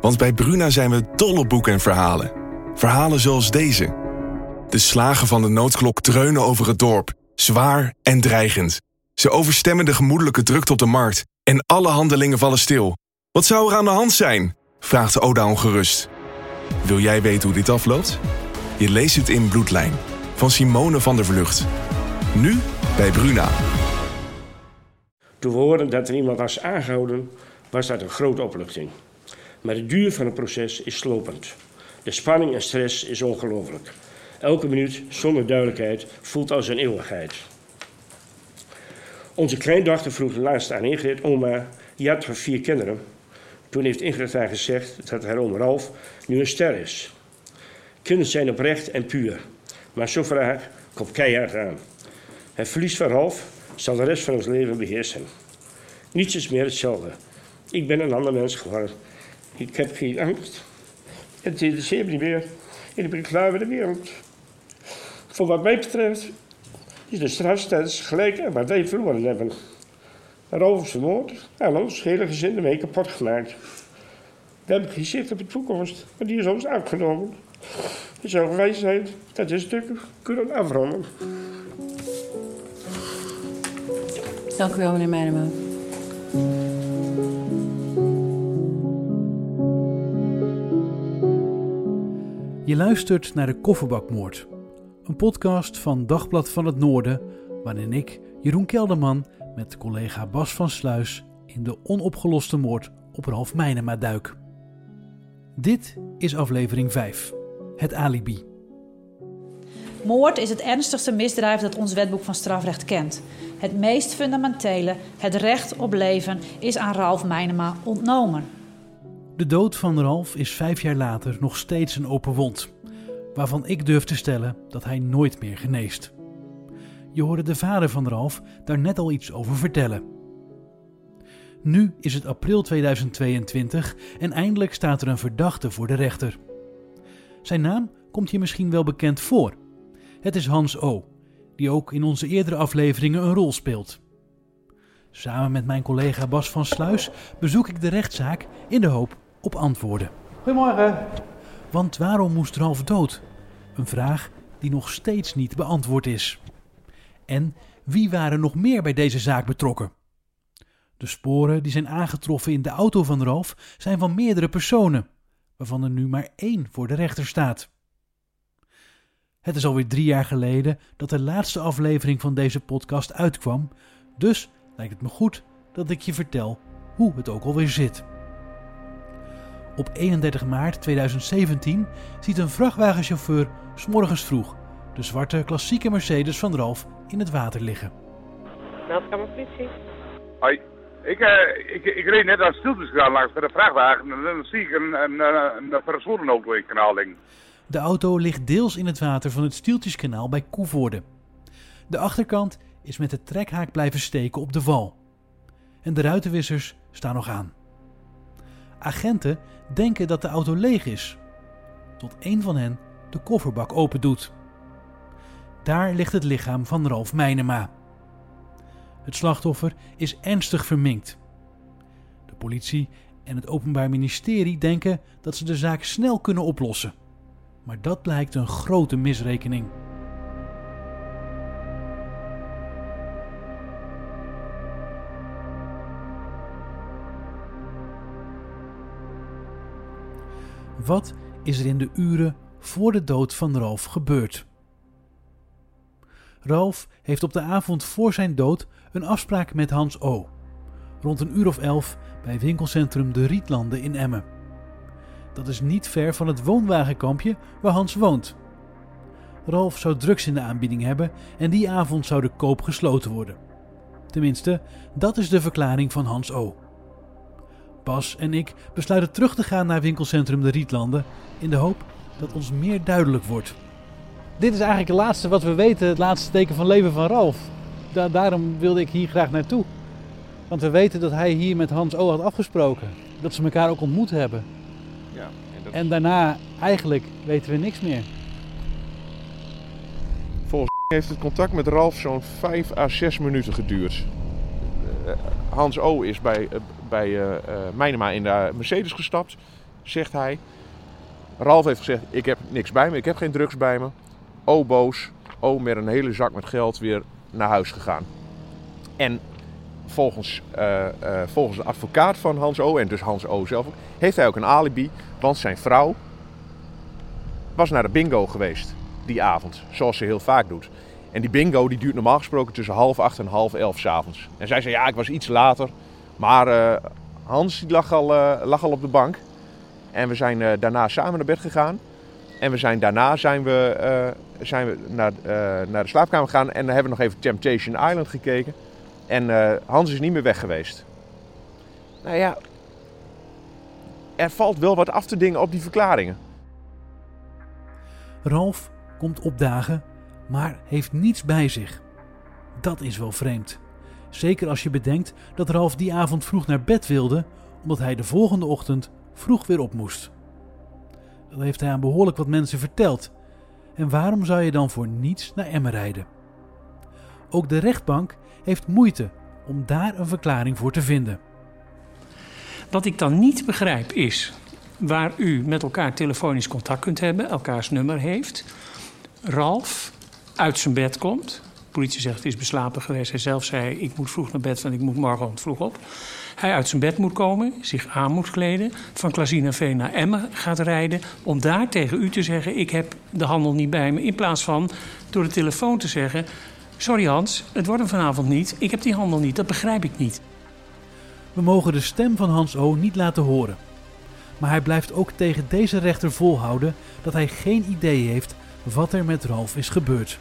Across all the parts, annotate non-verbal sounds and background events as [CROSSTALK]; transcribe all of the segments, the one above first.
Want bij Bruna zijn we dol op boeken en verhalen. Verhalen zoals deze. De slagen van de noodklok dreunen over het dorp, zwaar en dreigend. Ze overstemmen de gemoedelijke drukte op de markt en alle handelingen vallen stil. Wat zou er aan de hand zijn? vraagt Oda ongerust. Wil jij weten hoe dit afloopt? Je leest het in Bloedlijn van Simone van der Vlucht. Nu bij Bruna. Toen we hoorden dat er iemand was aangehouden, was dat een grote opluchting. Maar de duur van het proces is slopend. De spanning en stress is ongelooflijk. Elke minuut zonder duidelijkheid voelt als een eeuwigheid. Onze kleindochter vroeg laatst aan Ingrid, oma, je had vier kinderen. Toen heeft Ingrid haar gezegd dat haar oom Ralf nu een ster is. Kinderen zijn oprecht en puur, maar zo vraag komt keihard aan. Het verlies van Ralf zal de rest van ons leven beheersen. Niets is meer hetzelfde. Ik ben een ander mens geworden. Ik heb geen angst. Het interesseert me niet meer. Ik ben klaar met de wereld. Voor wat mij betreft is de straf steeds gelijk aan wat wij verloren hebben. Is vermoord en ons hele gezin ermee kapot gemaakt. We hebben geen zicht op de toekomst, maar die is ons afgenomen. Het zou geweest zijn dat we stuk kunnen afronden. Dank u wel, meneer Meijema. Je luistert naar de Kofferbakmoord, een podcast van Dagblad van het Noorden, waarin ik, Jeroen Kelderman, met collega Bas van Sluis in de onopgeloste moord op Ralf Meinema duik. Dit is aflevering 5, het alibi. Moord is het ernstigste misdrijf dat ons wetboek van strafrecht kent. Het meest fundamentele, het recht op leven, is aan Ralf Meinema ontnomen. De dood van Ralf is vijf jaar later nog steeds een open wond, waarvan ik durf te stellen dat hij nooit meer geneest. Je hoorde de vader van Ralf daar net al iets over vertellen. Nu is het april 2022 en eindelijk staat er een verdachte voor de rechter. Zijn naam komt je misschien wel bekend voor. Het is Hans O., die ook in onze eerdere afleveringen een rol speelt. Samen met mijn collega Bas van Sluis bezoek ik de rechtszaak in de hoop op antwoorden. Goedemorgen. Want waarom moest Ralf dood? Een vraag die nog steeds niet beantwoord is. En wie waren nog meer bij deze zaak betrokken? De sporen die zijn aangetroffen in de auto van Ralf zijn van meerdere personen, waarvan er nu maar één voor de rechter staat. Het is alweer drie jaar geleden dat de laatste aflevering van deze podcast uitkwam, dus lijkt het me goed dat ik je vertel hoe het ook alweer zit. Op 31 maart 2017 ziet een vrachtwagenchauffeur s'morgens vroeg de zwarte klassieke Mercedes van Ralf in het water liggen. Meldkamer politie. Hoi. Ik, uh, ik, ik reed net aan stiltjeskraan langs bij de vrachtwagen en dan zie ik een, een, een, een personenauto in het kanaal liggen. De auto ligt deels in het water van het Stieltjeskanaal bij Koevoorde. De achterkant is met de trekhaak blijven steken op de wal. En de ruitenwissers staan nog aan. Agenten denken dat de auto leeg is, tot een van hen de kofferbak open doet. Daar ligt het lichaam van Ralf Meinema. Het slachtoffer is ernstig verminkt. De politie en het Openbaar Ministerie denken dat ze de zaak snel kunnen oplossen. Maar dat blijkt een grote misrekening. Wat is er in de uren voor de dood van Ralf gebeurd? Ralf heeft op de avond voor zijn dood een afspraak met Hans O. Rond een uur of elf bij winkelcentrum De Rietlanden in Emmen. Dat is niet ver van het woonwagenkampje waar Hans woont. Ralf zou drugs in de aanbieding hebben en die avond zou de koop gesloten worden. Tenminste, dat is de verklaring van Hans O. Bas en ik besluiten terug te gaan naar winkelcentrum De Rietlanden in de hoop dat ons meer duidelijk wordt. Dit is eigenlijk het laatste wat we weten, het laatste teken van leven van Ralf. Da- daarom wilde ik hier graag naartoe. Want we weten dat hij hier met Hans O had afgesproken. Dat ze elkaar ook ontmoet hebben. Ja, en dat En daarna eigenlijk weten we niks meer. heeft het contact met Ralf zo'n 5 à 6 minuten geduurd. Eh, Hans O. is bij, eh, bij Meinema in de Mercedes gestapt, zegt hij. Ralf heeft gezegd, ik heb niks bij me, ik heb geen drugs bij me. O boos, O met een hele zak met geld weer naar huis gegaan. En volgens, eh, volgens de advocaat van Hans O. en dus Hans O. zelf ook, heeft hij ook een alibi. Want zijn vrouw was naar de bingo geweest die avond, zoals ze heel vaak doet. En die bingo die duurt normaal gesproken tussen half acht en half elf s'avonds. En zij zei, ja, ik was iets later. Maar eh, Hans die lag, al, eh, lag al op de bank. En we zijn eh, daarna samen naar bed gegaan. En we zijn, daarna zijn we, zijn we naar, naar de slaapkamer gegaan. En hebben we nog even Temptation Island gekeken. En Hans is niet meer weg geweest. Nou ja, er valt wel wat af te dingen op die verklaringen. Ralf komt opdagen, maar heeft niets bij zich. Dat is wel vreemd. Zeker als je bedenkt dat Ralf die avond vroeg naar bed wilde, omdat hij de volgende ochtend vroeg weer op moest. Dat heeft hij aan behoorlijk wat mensen verteld. En waarom zou je dan voor niets naar Emmen rijden? Ook de rechtbank heeft moeite om daar een verklaring voor te vinden. Wat ik dan niet begrijp is waar u met elkaar telefonisch contact kunt hebben, elkaars nummer heeft. Ralf uit zijn bed komt. Politie zegt is beslapen geweest. Hij zelf zei ik moet vroeg naar bed, want ik moet morgen vroeg op. Hij uit zijn bed moet komen, zich aan moet kleden, van Klazinaveen naar Emmen gaat rijden... om daar tegen u te zeggen ik heb de handel niet bij me... in plaats van door de telefoon te zeggen... sorry Hans, het wordt hem vanavond niet, ik heb die handel niet, dat begrijp ik niet. We mogen de stem van Hans O. niet laten horen. Maar hij blijft ook tegen deze rechter volhouden dat hij geen idee heeft wat er met Ralf is gebeurd.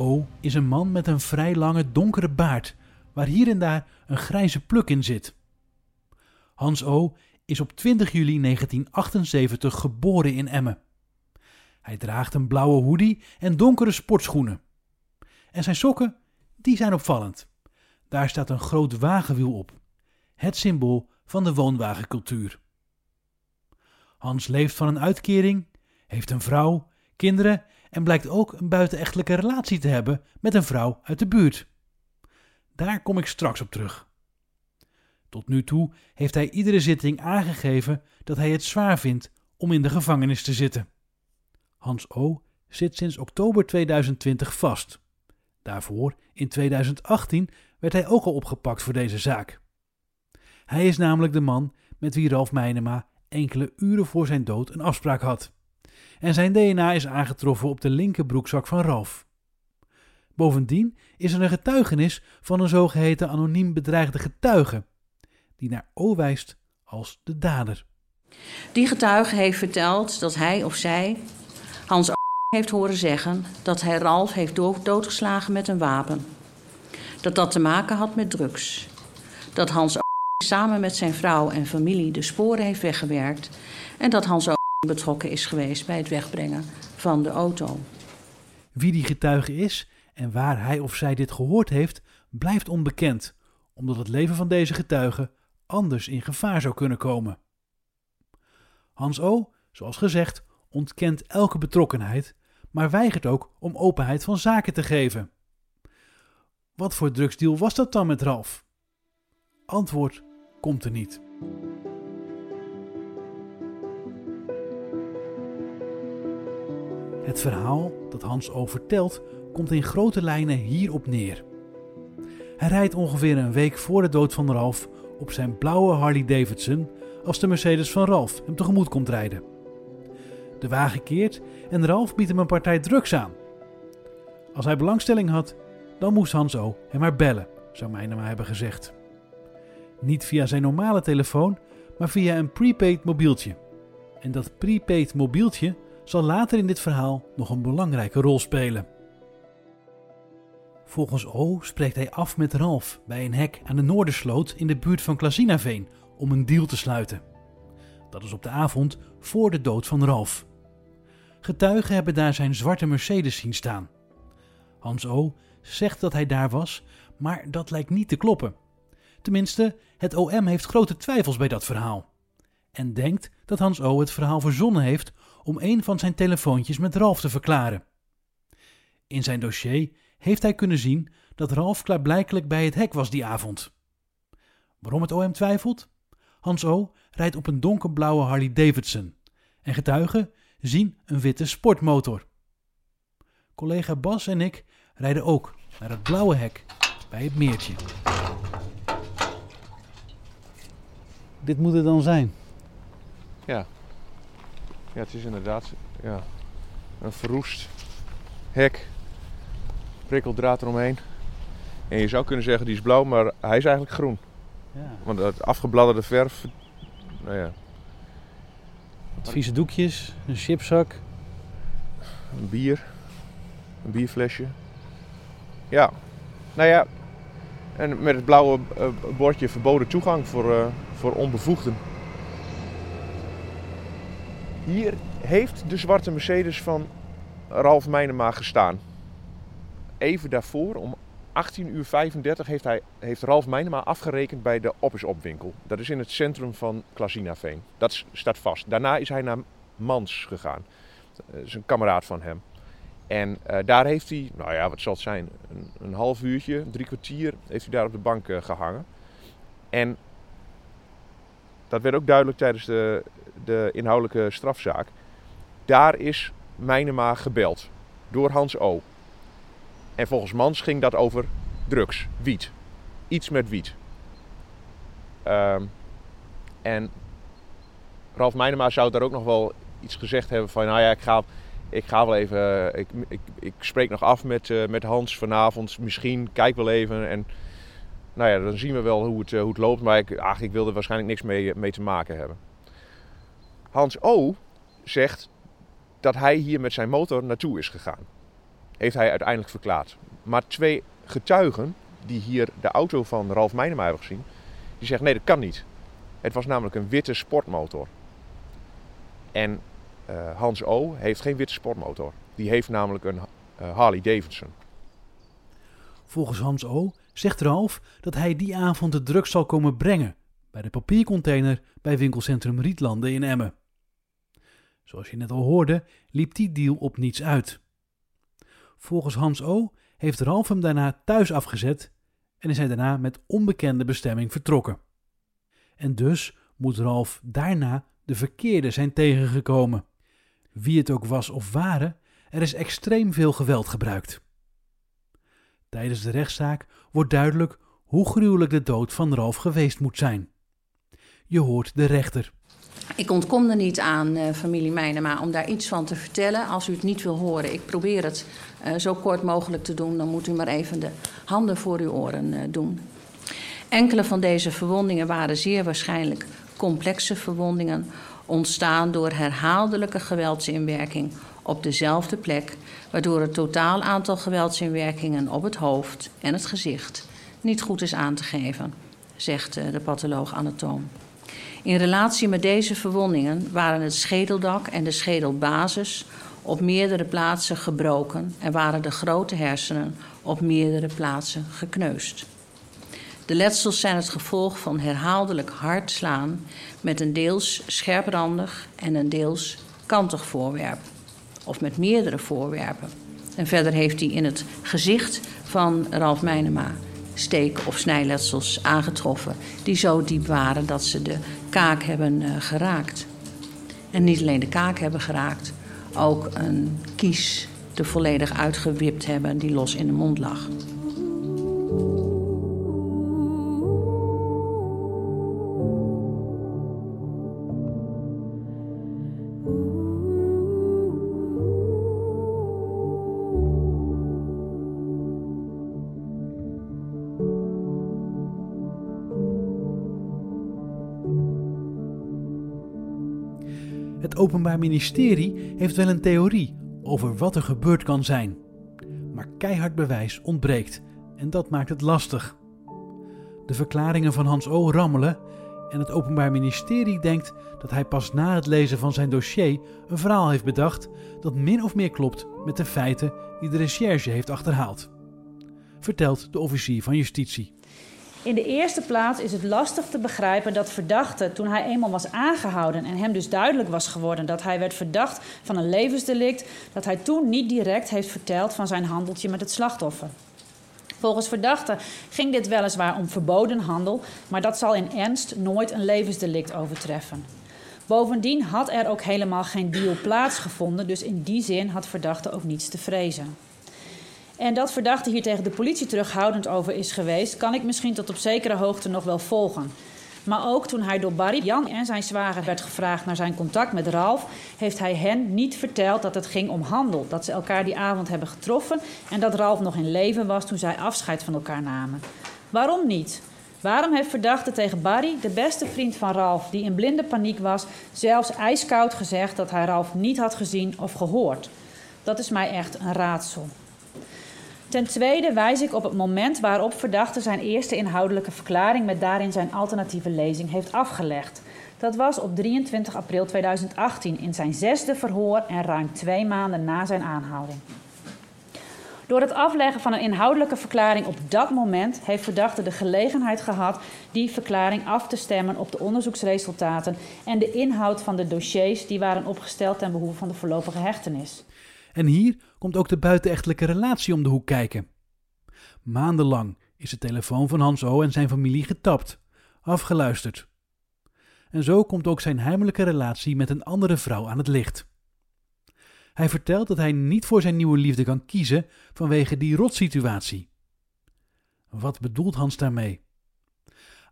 O is een man met een vrij lange donkere baard, waar hier en daar een grijze pluk in zit. Hans O is op 20 juli 1978 geboren in Emmen. Hij draagt een blauwe hoodie en donkere sportschoenen. En zijn sokken, die zijn opvallend. Daar staat een groot wagenwiel op, het symbool van de woonwagencultuur. Hans leeft van een uitkering, heeft een vrouw, kinderen en blijkt ook een buitenechtelijke relatie te hebben met een vrouw uit de buurt. Daar kom ik straks op terug. Tot nu toe heeft hij iedere zitting aangegeven dat hij het zwaar vindt om in de gevangenis te zitten. Hans O. zit sinds oktober 2020 vast. Daarvoor, in 2018, werd hij ook al opgepakt voor deze zaak. Hij is namelijk de man met wie Ralf Meinema enkele uren voor zijn dood een afspraak had. En zijn DNA is aangetroffen op de linkerbroekzak van Ralf. Bovendien is er een getuigenis van een zogeheten anoniem bedreigde getuige, die naar O wijst als de dader. Die getuige heeft verteld dat hij of zij Hans heeft horen zeggen dat hij Ralf heeft doodgeslagen met een wapen. Dat dat te maken had met drugs. Dat Hans samen met zijn vrouw en familie de sporen heeft weggewerkt. En dat Hans betrokken is geweest bij het wegbrengen van de auto. Wie die getuige is en waar hij of zij dit gehoord heeft, blijft onbekend, omdat het leven van deze getuige anders in gevaar zou kunnen komen. Hans O., zoals gezegd, ontkent elke betrokkenheid, maar weigert ook om openheid van zaken te geven. Wat voor drugsdeal was dat dan met Ralf? Antwoord komt er niet. Het verhaal dat Hans O vertelt komt in grote lijnen hierop neer. Hij rijdt ongeveer een week voor de dood van Ralf op zijn blauwe Harley Davidson als de Mercedes van Ralf hem tegemoet komt rijden. De wagen keert en Ralf biedt hem een partij drugs aan. Als hij belangstelling had, dan moest Hans O hem maar bellen, zou Meinema hebben gezegd. Niet via zijn normale telefoon, maar via een prepaid mobieltje. En dat prepaid mobieltje zal later in dit verhaal nog een belangrijke rol spelen. Volgens O spreekt hij af met Ralf bij een hek aan de Noordersloot in de buurt van Klasinaveen om een deal te sluiten. Dat is op de avond voor de dood van Ralf. Getuigen hebben daar zijn zwarte Mercedes zien staan. Hans O zegt dat hij daar was, maar dat lijkt niet te kloppen. Tenminste, het OM heeft grote twijfels bij dat verhaal. En denkt dat Hans O het verhaal verzonnen heeft om een van zijn telefoontjes met Ralf te verklaren. In zijn dossier heeft hij kunnen zien dat Ralf klaarblijkelijk bij het hek was die avond. Waarom het OM twijfelt? Hans O. rijdt op een donkerblauwe Harley Davidson en getuigen zien een witte sportmotor. Collega Bas en ik rijden ook naar het blauwe hek bij het meertje. Dit moet het dan zijn. Ja. Ja, het is inderdaad ja, een verroest hek. Prikkeldraad eromheen. En je zou kunnen zeggen die is blauw, maar hij is eigenlijk groen. Ja. Want het afgebladderde verf, nou ja, Wat vieze doekjes, een chipzak. een bier, een bierflesje. Ja, nou ja, en met het blauwe eh, bordje verboden toegang voor, eh, voor onbevoegden. Hier heeft de zwarte Mercedes van Ralf Meinema gestaan. Even daarvoor, om 18.35 uur 35, heeft, hij, heeft Ralf Meinema afgerekend bij de Oppisopwinkel. Dat is in het centrum van Klasinaveen. Dat staat vast. Daarna is hij naar Mans gegaan. Dat is een kameraad van hem. En eh, daar heeft hij, nou ja, wat zal het zijn, een, een half uurtje, drie kwartier, heeft hij daar op de bank eh, gehangen. En dat werd ook duidelijk tijdens de, de inhoudelijke strafzaak. Daar is Meinema gebeld door Hans O. En volgens Mans ging dat over drugs, wiet. Iets met wiet. Ehm, en Ralf Meinema zou daar ook nog wel iets gezegd hebben van... nou ja, ik ga, ik ga wel even... Ik, ik, ik spreek nog af met, eh, met Hans vanavond. Misschien, kijk wel even. En nou ja, dan zien we wel hoe het, eh, hoe het loopt. Maar ik, ach, ik wil er waarschijnlijk niks mee, mee te maken hebben. Hans O. zegt dat hij hier met zijn motor naartoe is gegaan. Heeft hij uiteindelijk verklaard. Maar twee getuigen die hier de auto van Ralf Meinema hebben gezien, die zeggen nee, dat kan niet. Het was namelijk een witte sportmotor. En eh, Hans O. heeft geen witte sportmotor. Die heeft namelijk een eh, Harley Davidson. Volgens Hans O. zegt Ralf dat hij die avond de drugs zal komen brengen bij de papiercontainer bij winkelcentrum Rietlanden in Emmen. Zoals je net al hoorde, liep die deal op niets uit. Volgens Hans O. heeft Ralf hem daarna thuis afgezet en is hij daarna met onbekende bestemming vertrokken. En dus moet Ralf daarna de verkeerde zijn tegengekomen. Wie het ook was of waren, er is extreem veel geweld gebruikt. Tijdens de rechtszaak wordt duidelijk hoe gruwelijk de dood van Ralf geweest moet zijn. Je hoort de rechter. Ik ontkom er niet aan, eh, familie Meinema, om daar iets van te vertellen. Als u het niet wil horen, ik probeer het eh, zo kort mogelijk te doen, dan moet u maar even de handen voor uw oren eh, doen. Enkele van deze verwondingen waren zeer waarschijnlijk complexe verwondingen, ontstaan door herhaaldelijke geweldsinwerking op dezelfde plek, waardoor het totaal aantal geweldsinwerkingen op het hoofd en het gezicht niet goed is aan te geven, zegt eh, de patholoog-anatoom. In relatie met deze verwondingen waren het schedeldak en de schedelbasis op meerdere plaatsen gebroken en waren de grote hersenen op meerdere plaatsen gekneusd. De letsels zijn het gevolg van herhaaldelijk hard slaan met een deels scherprandig en een deels kantig voorwerp, of met meerdere voorwerpen. En verder heeft hij in het gezicht van Ralf Meinema steek- of snijletsels aangetroffen die zo diep waren dat ze de kaak hebben eh, geraakt. En niet alleen de kaak hebben geraakt, ook een kies er volledig uitgewipt hebben die los in de mond lag. Openbaar Ministerie heeft wel een theorie over wat er gebeurd kan zijn. Maar keihard bewijs ontbreekt en dat maakt het lastig. De verklaringen van Hans O. rammelen en het Openbaar Ministerie denkt dat hij pas na het lezen van zijn dossier een verhaal heeft bedacht dat min of meer klopt met de feiten die de recherche heeft achterhaald. Vertelt de officier van justitie. In de eerste plaats is het lastig te begrijpen dat verdachte, toen hij eenmaal was aangehouden en hem dus duidelijk was geworden dat hij werd verdacht van een levensdelict, dat hij toen niet direct heeft verteld van zijn handeltje met het slachtoffer. Volgens verdachten ging dit weliswaar om verboden handel, maar dat zal in ernst nooit een levensdelict overtreffen. Bovendien had er ook helemaal geen deal plaatsgevonden, dus in die zin had verdachte ook niets te vrezen. En dat verdachte hier tegen de politie terughoudend over is geweest, kan ik misschien tot op zekere hoogte nog wel volgen. Maar ook toen hij door Barry, Jan en zijn zwager werd gevraagd naar zijn contact met Ralf, heeft hij hen niet verteld dat het ging om handel. Dat ze elkaar die avond hebben getroffen en dat Ralf nog in leven was toen zij afscheid van elkaar namen. Waarom niet? Waarom heeft verdachte tegen Barry, de beste vriend van Ralf, die in blinde paniek was, zelfs ijskoud gezegd dat hij Ralf niet had gezien of gehoord? Dat is mij echt een raadsel. Ten tweede wijs ik op het moment waarop verdachte zijn eerste inhoudelijke verklaring met daarin zijn alternatieve lezing heeft afgelegd. Dat was op 23 april 2018 in zijn zesde verhoor en ruim twee maanden na zijn aanhouding. Door het afleggen van een inhoudelijke verklaring op dat moment heeft verdachte de gelegenheid gehad die verklaring af te stemmen op de onderzoeksresultaten en de inhoud van de dossiers die waren opgesteld ten behoeve van de voorlopige hechtenis. En hier komt ook de buitenechtelijke relatie om de hoek kijken. Maandenlang is de telefoon van Hans O. en zijn familie getapt, afgeluisterd. En zo komt ook zijn heimelijke relatie met een andere vrouw aan het licht. Hij vertelt dat hij niet voor zijn nieuwe liefde kan kiezen vanwege die rotsituatie. Wat bedoelt Hans daarmee?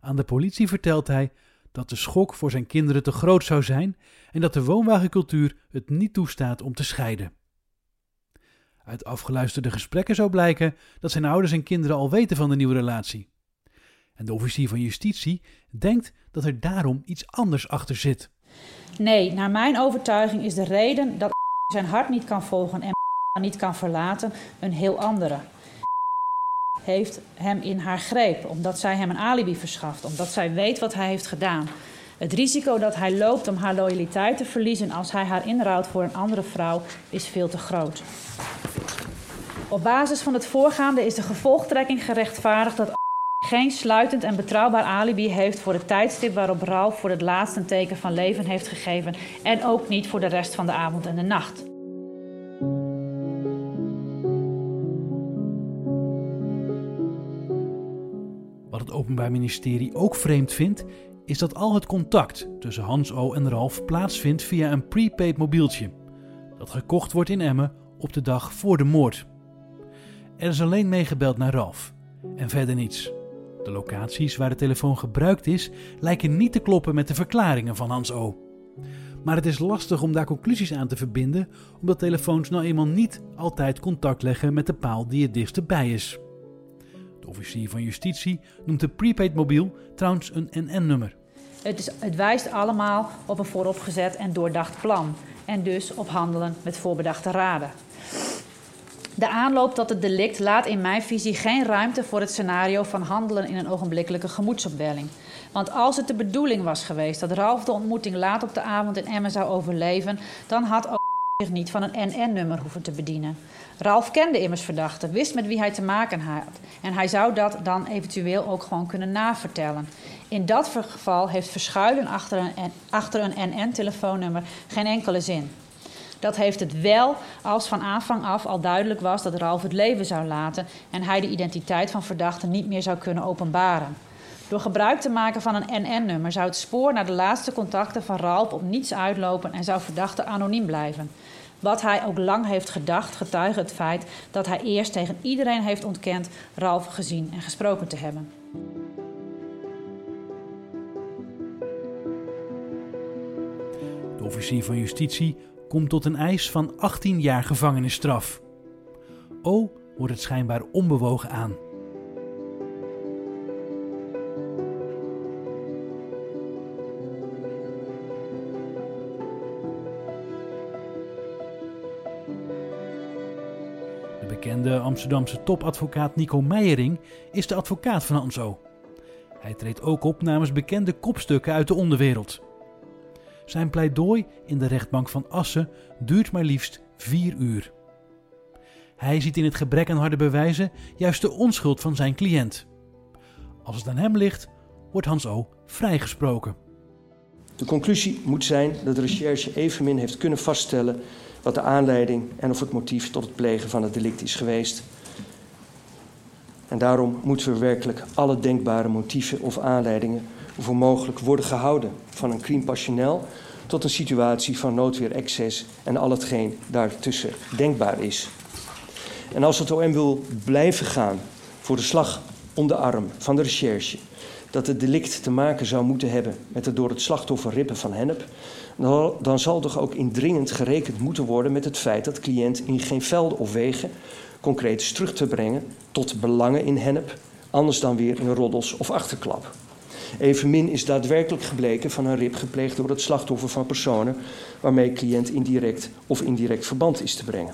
Aan de politie vertelt hij dat de schok voor zijn kinderen te groot zou zijn en dat de woonwagencultuur het niet toestaat om te scheiden. Uit afgeluisterde gesprekken zou blijken dat zijn ouders en kinderen al weten van de nieuwe relatie. En de officier van justitie denkt dat er daarom iets anders achter zit. Nee, naar mijn overtuiging is de reden dat [LAUGHS] zijn hart niet kan volgen en [LAUGHS] niet kan verlaten een heel andere. [LAUGHS] Heeft hem in haar greep, omdat zij hem een alibi verschaft, omdat zij weet wat hij heeft gedaan. Het risico dat hij loopt om haar loyaliteit te verliezen als hij haar inrouwt voor een andere vrouw is veel te groot. Op basis van het voorgaande is de gevolgtrekking gerechtvaardigd dat geen sluitend en betrouwbaar alibi heeft voor het tijdstip waarop Ralf voor het laatst een teken van leven heeft gegeven en ook niet voor de rest van de avond en de nacht. Wat het Openbaar Ministerie ook vreemd vindt, is dat al het contact tussen Hans O. en Ralf plaatsvindt via een prepaid mobieltje, dat gekocht wordt in Emmen op de dag voor de moord. Er is alleen meegebeld naar Ralf en verder niets. De locaties waar de telefoon gebruikt is lijken niet te kloppen met de verklaringen van Hans O. Maar het is lastig om daar conclusies aan te verbinden, omdat telefoons nou eenmaal niet altijd contact leggen met de paal die het dichtst bij is. De officier van justitie noemt de prepaid mobiel trouwens een NN-nummer. Het, is, het wijst allemaal op een vooropgezet en doordacht plan en dus op handelen met voorbedachte raden. De aanloop tot het delict laat in mijn visie geen ruimte voor het scenario van handelen in een ogenblikkelijke gemoedsopwelling. Want als het de bedoeling was geweest dat Ralf de ontmoeting laat op de avond in Emmen zou overleven, dan had ook zich niet van een NN-nummer hoeven te bedienen. Ralf kende immers verdachte, wist met wie hij te maken had. En hij zou dat dan eventueel ook gewoon kunnen navertellen. In dat geval heeft verschuilen achter een, NN-telefoonnummer geen enkele zin. Dat heeft het wel als van aanvang af al duidelijk was dat Ralf het leven zou laten en hij de identiteit van verdachten niet meer zou kunnen openbaren. Door gebruik te maken van een NN-nummer zou het spoor naar de laatste contacten van Ralf op niets uitlopen en zou verdachte anoniem blijven. Wat hij ook lang heeft gedacht, getuige het feit dat hij eerst tegen iedereen heeft ontkend Ralf gezien en gesproken te hebben. Officier van justitie komt tot een eis van 18 jaar gevangenisstraf. O wordt het schijnbaar onbewogen aan. bekende Amsterdamse topadvocaat Nico Meijering is de advocaat van Hans O. Hij treedt ook op namens bekende kopstukken uit de onderwereld. Zijn pleidooi in de rechtbank van Assen duurt maar liefst vier uur. Hij ziet in het gebrek aan harde bewijzen juist de onschuld van zijn cliënt. Als het aan hem ligt, wordt Hans O. vrijgesproken. De conclusie moet zijn dat de recherche evenmin heeft kunnen vaststellen wat de aanleiding en of het motief tot het plegen van het delict is geweest. En daarom moeten we werkelijk alle denkbare motieven of aanleidingen voor mogelijk worden gehouden. Van een crime passionnel tot een situatie van noodweer excess en al hetgeen daartussen denkbaar is. En als het OM wil blijven gaan voor de slag om de arm van de recherche, dat het delict te maken zou moeten hebben met het door het slachtoffer rippen van hennep, dan zal toch ook indringend gerekend moeten worden met het feit dat cliënt in geen velden of wegen concreet is terug te brengen tot belangen in hennep, anders dan weer in roddels of achterklap. Evenmin is daadwerkelijk gebleken van een rip gepleegd door het slachtoffer van personen waarmee cliënt indirect of indirect verband is te brengen.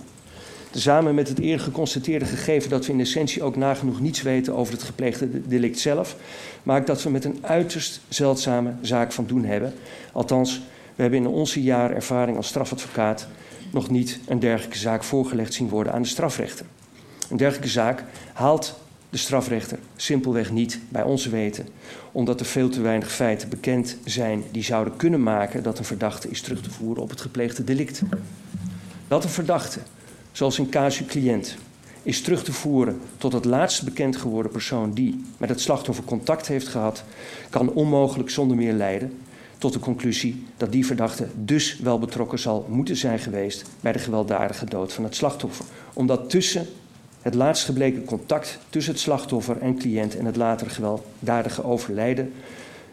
Samen met het eerder geconstateerde gegeven dat we in essentie ook nagenoeg niets weten over het gepleegde delict zelf, maakt dat we met een uiterst zeldzame zaak van doen hebben. Althans, we hebben in onze jaren ervaring als strafadvocaat nog niet een dergelijke zaak voorgelegd zien worden aan de strafrechter. Een dergelijke zaak haalt de strafrechter simpelweg niet bij onze weten, omdat er veel te weinig feiten bekend zijn die zouden kunnen maken dat een verdachte is terug te voeren op het gepleegde delict. Dat een verdachte, zoals in casu cliënt, is terug te voeren tot het laatste bekend geworden persoon die met het slachtoffer contact heeft gehad, kan onmogelijk zonder meer leiden tot de conclusie dat die verdachte dus wel betrokken zal moeten zijn geweest bij de gewelddadige dood van het slachtoffer. Omdat tussen het laatst gebleken contact tussen het slachtoffer en cliënt en het later gewelddadige overlijden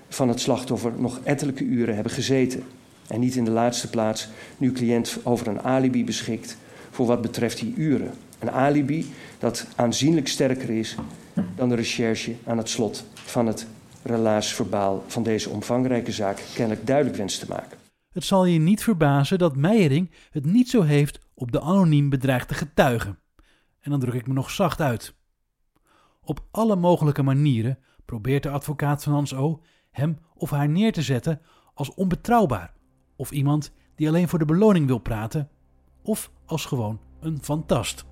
van het slachtoffer nog ettelijke uren hebben gezeten. En niet in de laatste plaats nu cliënt over een alibi beschikt voor wat betreft die uren. Een alibi dat aanzienlijk sterker is dan de recherche aan het slot van het relaasverbaal van deze omvangrijke zaak kennelijk duidelijk wenst te maken. Het zal je niet verbazen dat Meijering het niet zo heeft op de anoniem bedreigde getuigen. En dan druk ik me nog zacht uit. Op alle mogelijke manieren probeert de advocaat van Hans O. hem of haar neer te zetten als onbetrouwbaar, of iemand die alleen voor de beloning wil praten, of als gewoon een fantast.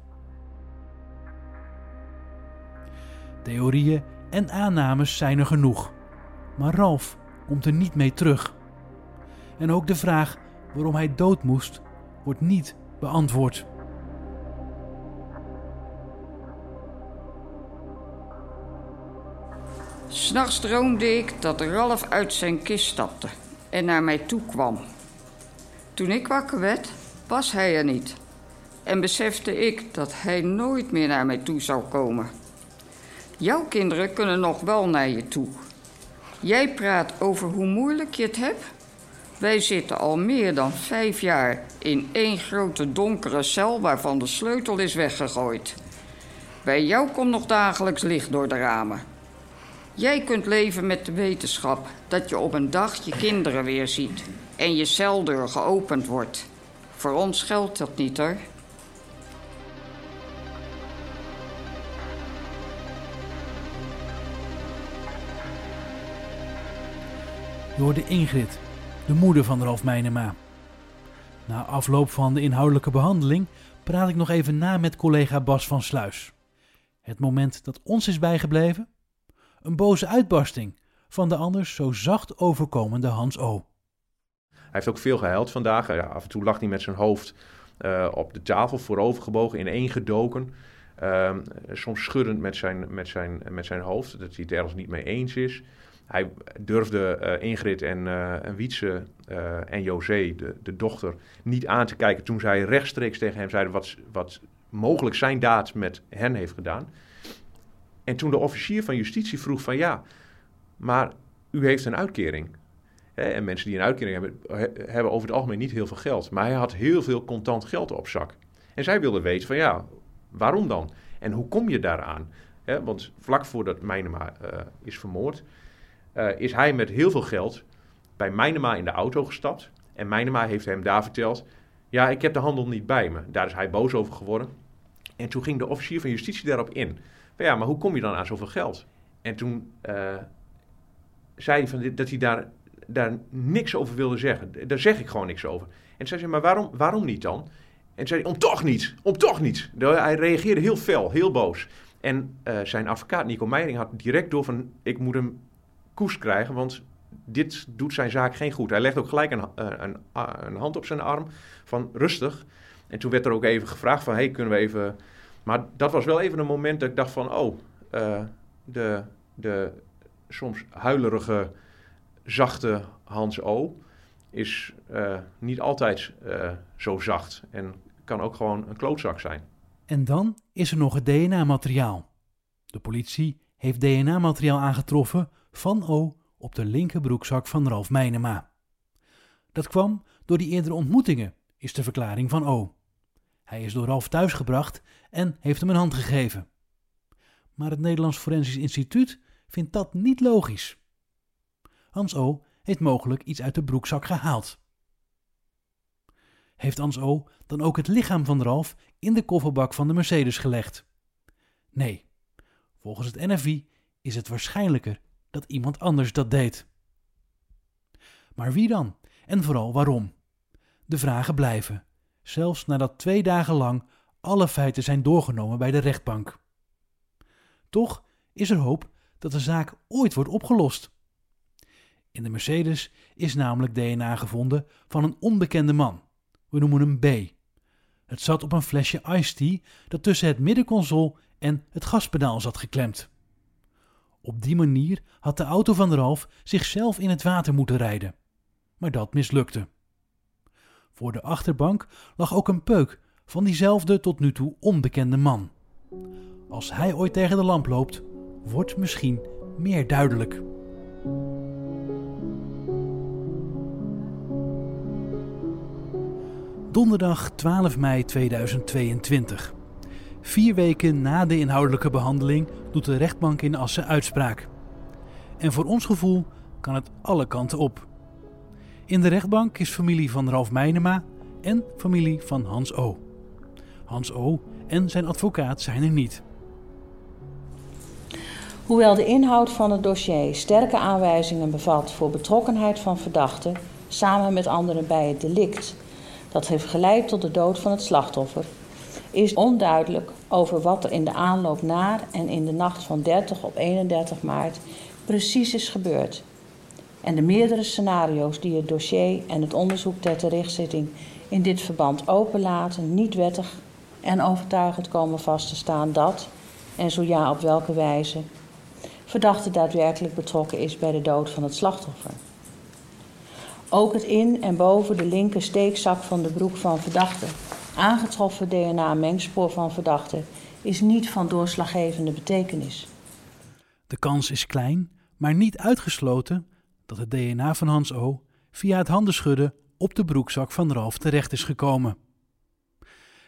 Theorieën en aannames zijn er genoeg, maar Ralf komt er niet mee terug. En ook de vraag waarom hij dood moest, wordt niet beantwoord. S'nachts droomde ik dat Ralf uit zijn kist stapte en naar mij toe kwam. Toen ik wakker werd, was hij er niet. En besefte ik dat hij nooit meer naar mij toe zou komen. Jouw kinderen kunnen nog wel naar je toe. Jij praat over hoe moeilijk je het hebt. Wij zitten al meer dan vijf jaar in één grote donkere cel waarvan de sleutel is weggegooid. Bij jou komt nog dagelijks licht door de ramen. Jij kunt leven met de wetenschap dat je op een dag je kinderen weer ziet en je celdeur geopend wordt. Voor ons geldt dat niet hoor. door de Ingrid, de moeder van Ralf Meinema. Na afloop van de inhoudelijke behandeling praat ik nog even na met collega Bas van Sluis. Het moment dat ons is bijgebleven? Een boze uitbarsting van de anders zo zacht overkomende Hans O. Hij heeft ook veel gehuild vandaag. Ja, af en toe lag hij met zijn hoofd uh, op de tafel, voorovergebogen, ineengedoken. Uh, soms schuddend met zijn, met, zijn, met zijn hoofd, dat hij het ergens niet mee eens is. Hij durfde uh, Ingrid en, uh, en Wietse en José, de, de dochter, niet aan te kijken toen zij rechtstreeks tegen hem zeiden wat, wat mogelijk zijn daad met hen heeft gedaan. En toen de officier van justitie vroeg van ja, maar u heeft een uitkering. En mensen die een uitkering hebben, hebben over het algemeen niet heel veel geld. Maar hij had heel veel contant geld op zak. En zij wilde weten van ja, waarom dan? En hoe kom je daaraan? want vlak voordat Mijnema is vermoord, uh, is hij met heel veel geld bij Mijnema in de auto gestapt. En Mijnema heeft hem daar verteld: Ja, ik heb de handel niet bij me. Daar is hij boos over geworden. En toen ging de officier van justitie daarop in. Ja, maar hoe kom je dan aan zoveel geld? En toen uh, zei hij van dat hij daar, daar niks over wilde zeggen. Daar zeg ik gewoon niks over. En zei ze, maar waarom, waarom niet dan? En zei hij, om toch niet, om toch niet. Hij reageerde heel fel, heel boos. En uh, zijn advocaat Nico Meijering had direct door van, ik moet hem koers krijgen, want dit doet zijn zaak geen goed. Hij legt ook gelijk een, een, een, hand op zijn arm van rustig. En toen werd er ook even gevraagd van, hey, kunnen we even... Maar dat was wel even een moment dat ik dacht van, oh, uh, de, de soms huilerige, zachte Hans O. is uh, niet altijd uh, zo zacht en kan ook gewoon een klootzak zijn. En dan is er nog het DNA-materiaal. De politie heeft DNA-materiaal aangetroffen van O op de linkerbroekzak van Ralf Meinema. Dat kwam door die eerdere ontmoetingen, is de verklaring van O. Hij is door Ralf thuisgebracht en heeft hem een hand gegeven. Maar het Nederlands Forensisch Instituut vindt dat niet logisch. Hans O. heeft mogelijk iets uit de broekzak gehaald. Heeft Hans O. dan ook het lichaam van Ralf in de kofferbak van de Mercedes gelegd? Nee. Volgens het NFI is het waarschijnlijker dat iemand anders dat deed. Maar wie dan? En vooral waarom? De vragen blijven, zelfs nadat twee dagen lang alle feiten zijn doorgenomen bij de rechtbank. Toch is er hoop dat de zaak ooit wordt opgelost. In de Mercedes is namelijk DNA gevonden van een onbekende man. We noemen hem B. Het zat op een flesje iced tea dat tussen het middenconsole en het gaspedaal zat geklemd. Op die manier had de auto van Ralf zichzelf in het water moeten rijden. Maar dat mislukte. Voor de achterbank lag ook een peuk van diezelfde tot nu toe onbekende man. Als hij ooit tegen de lamp loopt, wordt misschien meer duidelijk. Donderdag 12 mei 2022. Vier weken na de inhoudelijke behandeling doet de rechtbank in Assen uitspraak. En voor ons gevoel kan het alle kanten op. In de rechtbank is familie van Ralf Meinema en familie van Hans O. Hans O. en zijn advocaat zijn er niet. Hoewel de inhoud van het dossier sterke aanwijzingen bevat voor betrokkenheid van verdachten samen met anderen bij het delict dat heeft geleid tot de dood van het slachtoffer, is onduidelijk over wat er in de aanloop naar en in de nacht van 30 op 31 maart precies is gebeurd. En de meerdere scenario's die het dossier en het onderzoek ter terechtzitting in dit verband openlaten, niet wettig en overtuigend komen vast te staan dat, en zo ja op welke wijze, verdachte daadwerkelijk betrokken is bij de dood van het slachtoffer. Ook het in en boven de linker steekzak van de broek van verdachte aangetroffen DNA-mengspoor van verdachte is niet van doorslaggevende betekenis. De kans is klein, maar niet uitgesloten dat het DNA van Hans O. via het handenschudden op de broekzak van Ralf terecht is gekomen.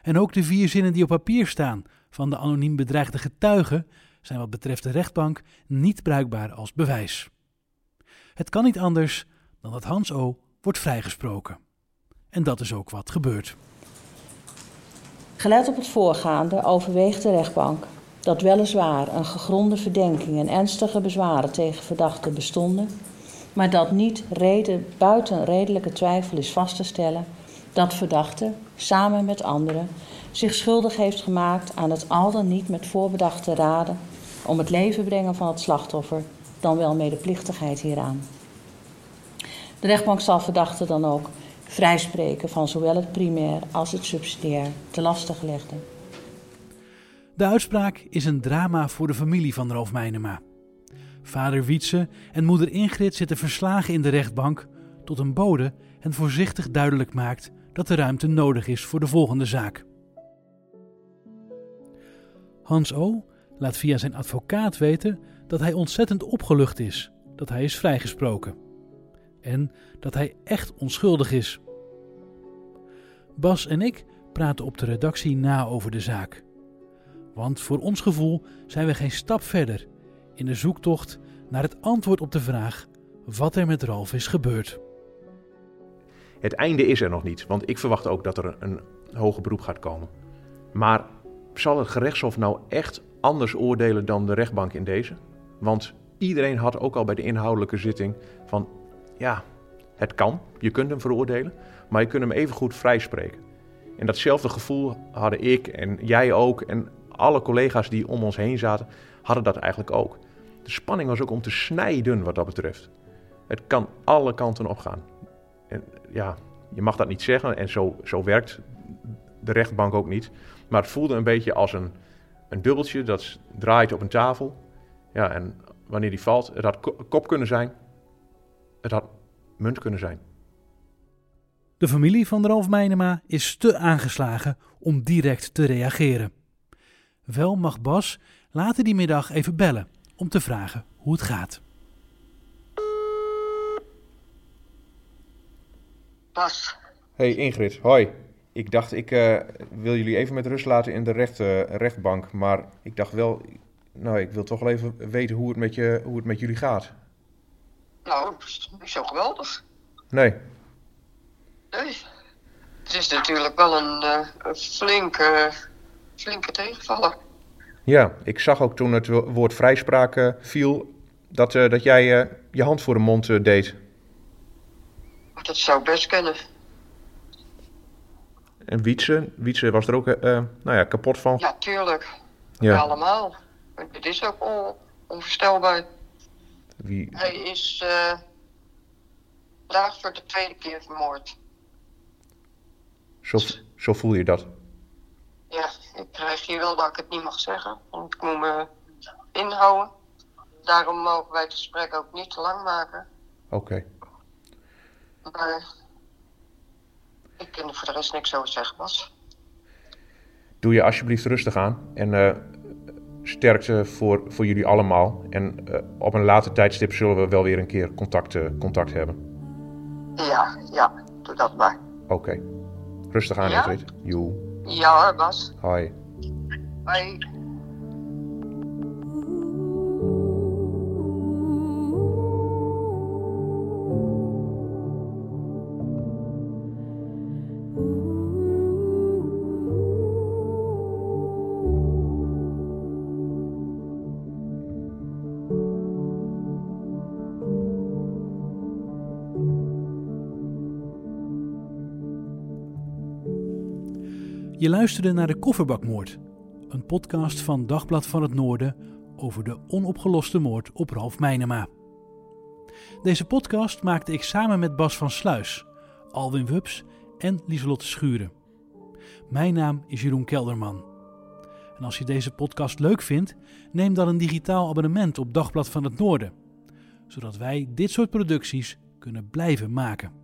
En ook de vier zinnen die op papier staan van de anoniem bedreigde getuigen zijn wat betreft de rechtbank niet bruikbaar als bewijs. Het kan niet anders dan dat Hans O. wordt vrijgesproken. En dat is ook wat gebeurt. Gelet op het voorgaande overweegt de rechtbank dat weliswaar een gegronde verdenking en ernstige bezwaren tegen verdachten bestonden, maar dat niet reden, buiten redelijke twijfel is vast te stellen dat verdachte, samen met anderen, zich schuldig heeft gemaakt aan het al dan niet met voorbedachte raden om het leven brengen van het slachtoffer, dan wel medeplichtigheid hieraan. De rechtbank zal verdachten dan ook vrijspreken van zowel het primair als het subsidiair te laste gelegde. De uitspraak is een drama voor de familie van Ralf Meinema. Vader Wietse en moeder Ingrid zitten verslagen in de rechtbank tot een bode hen voorzichtig duidelijk maakt dat de ruimte nodig is voor de volgende zaak. Hans O. laat via zijn advocaat weten dat hij ontzettend opgelucht is dat hij is vrijgesproken. En dat hij echt onschuldig is. Bas en ik praten op de redactie na over de zaak. Want voor ons gevoel zijn we geen stap verder in de zoektocht naar het antwoord op de vraag wat er met Ralf is gebeurd. Het einde is er nog niet, want ik verwacht ook dat er een hoger beroep gaat komen. Maar zal het gerechtshof nou echt anders oordelen dan de rechtbank in deze? Want iedereen had ook al bij de inhoudelijke zitting van ja, het kan, je kunt hem veroordelen, maar je kunt hem evengoed vrijspreken. En datzelfde gevoel hadden ik en jij ook en alle collega's die om ons heen zaten, hadden dat eigenlijk ook. De spanning was ook om te snijden wat dat betreft. Het kan alle kanten opgaan. En ja, je mag dat niet zeggen en zo, zo werkt de rechtbank ook niet. Maar het voelde een beetje als een, een dubbeltje dat draait op een tafel. Ja, en wanneer die valt, het had kop kunnen zijn, het had munt kunnen zijn. De familie van Ralf Meinema is te aangeslagen om direct te reageren. Wel mag Bas later die middag even bellen om te vragen hoe het gaat. Bas. Hey Ingrid, hoi. Ik dacht, ik uh, wil jullie even met rust laten in de recht, uh, rechtbank. Maar ik dacht wel, nou, ik wil toch wel even weten hoe het met, je, hoe het met jullie gaat. Nou, niet zo geweldig. Nee. Nee. Het is natuurlijk wel een, uh, een flinke, flinke tegenvaller. Ja, ik zag ook toen het woord vrijspraak viel, dat, dat jij je hand voor de mond deed. Dat zou best kennen. En Wietse, Wietse was er ook uh, nou ja, kapot van. Ja, tuurlijk. Ja. Allemaal. Het is ook on onvoorstelbaar. Wie? Hij is uh, vandaag voor de tweede keer vermoord. Zo, zo voel je dat? Ja, ik krijg hier wel dat ik het niet mag zeggen. Want ik moet me inhouden. Daarom mogen wij het gesprek ook niet te lang maken. Oké. Okay. Maar ik kan er voor de rest niks over zeggen, Bas. Doe je alsjeblieft rustig aan. En uh, sterkte voor, voor jullie allemaal. En uh, op een later tijdstip zullen we wel weer een keer contact, uh, contact hebben. Ja, ja. Doe dat maar. Oké. Okay. Rustig aan, ja? Ingrid. Joe. Ja Bas. Hoi. Hoi. Je luisterde naar de Kofferbakmoord, een podcast van Dagblad van het Noorden over de onopgeloste moord op Ralf Meinema. Deze podcast maakte ik samen met Bas van Sluis, Alwin Wups en Lieselotte Schuren. Mijn naam is Jeroen Kelderman. En als je deze podcast leuk vindt, neem dan een digitaal abonnement op Dagblad van het Noorden, zodat wij dit soort producties kunnen blijven maken.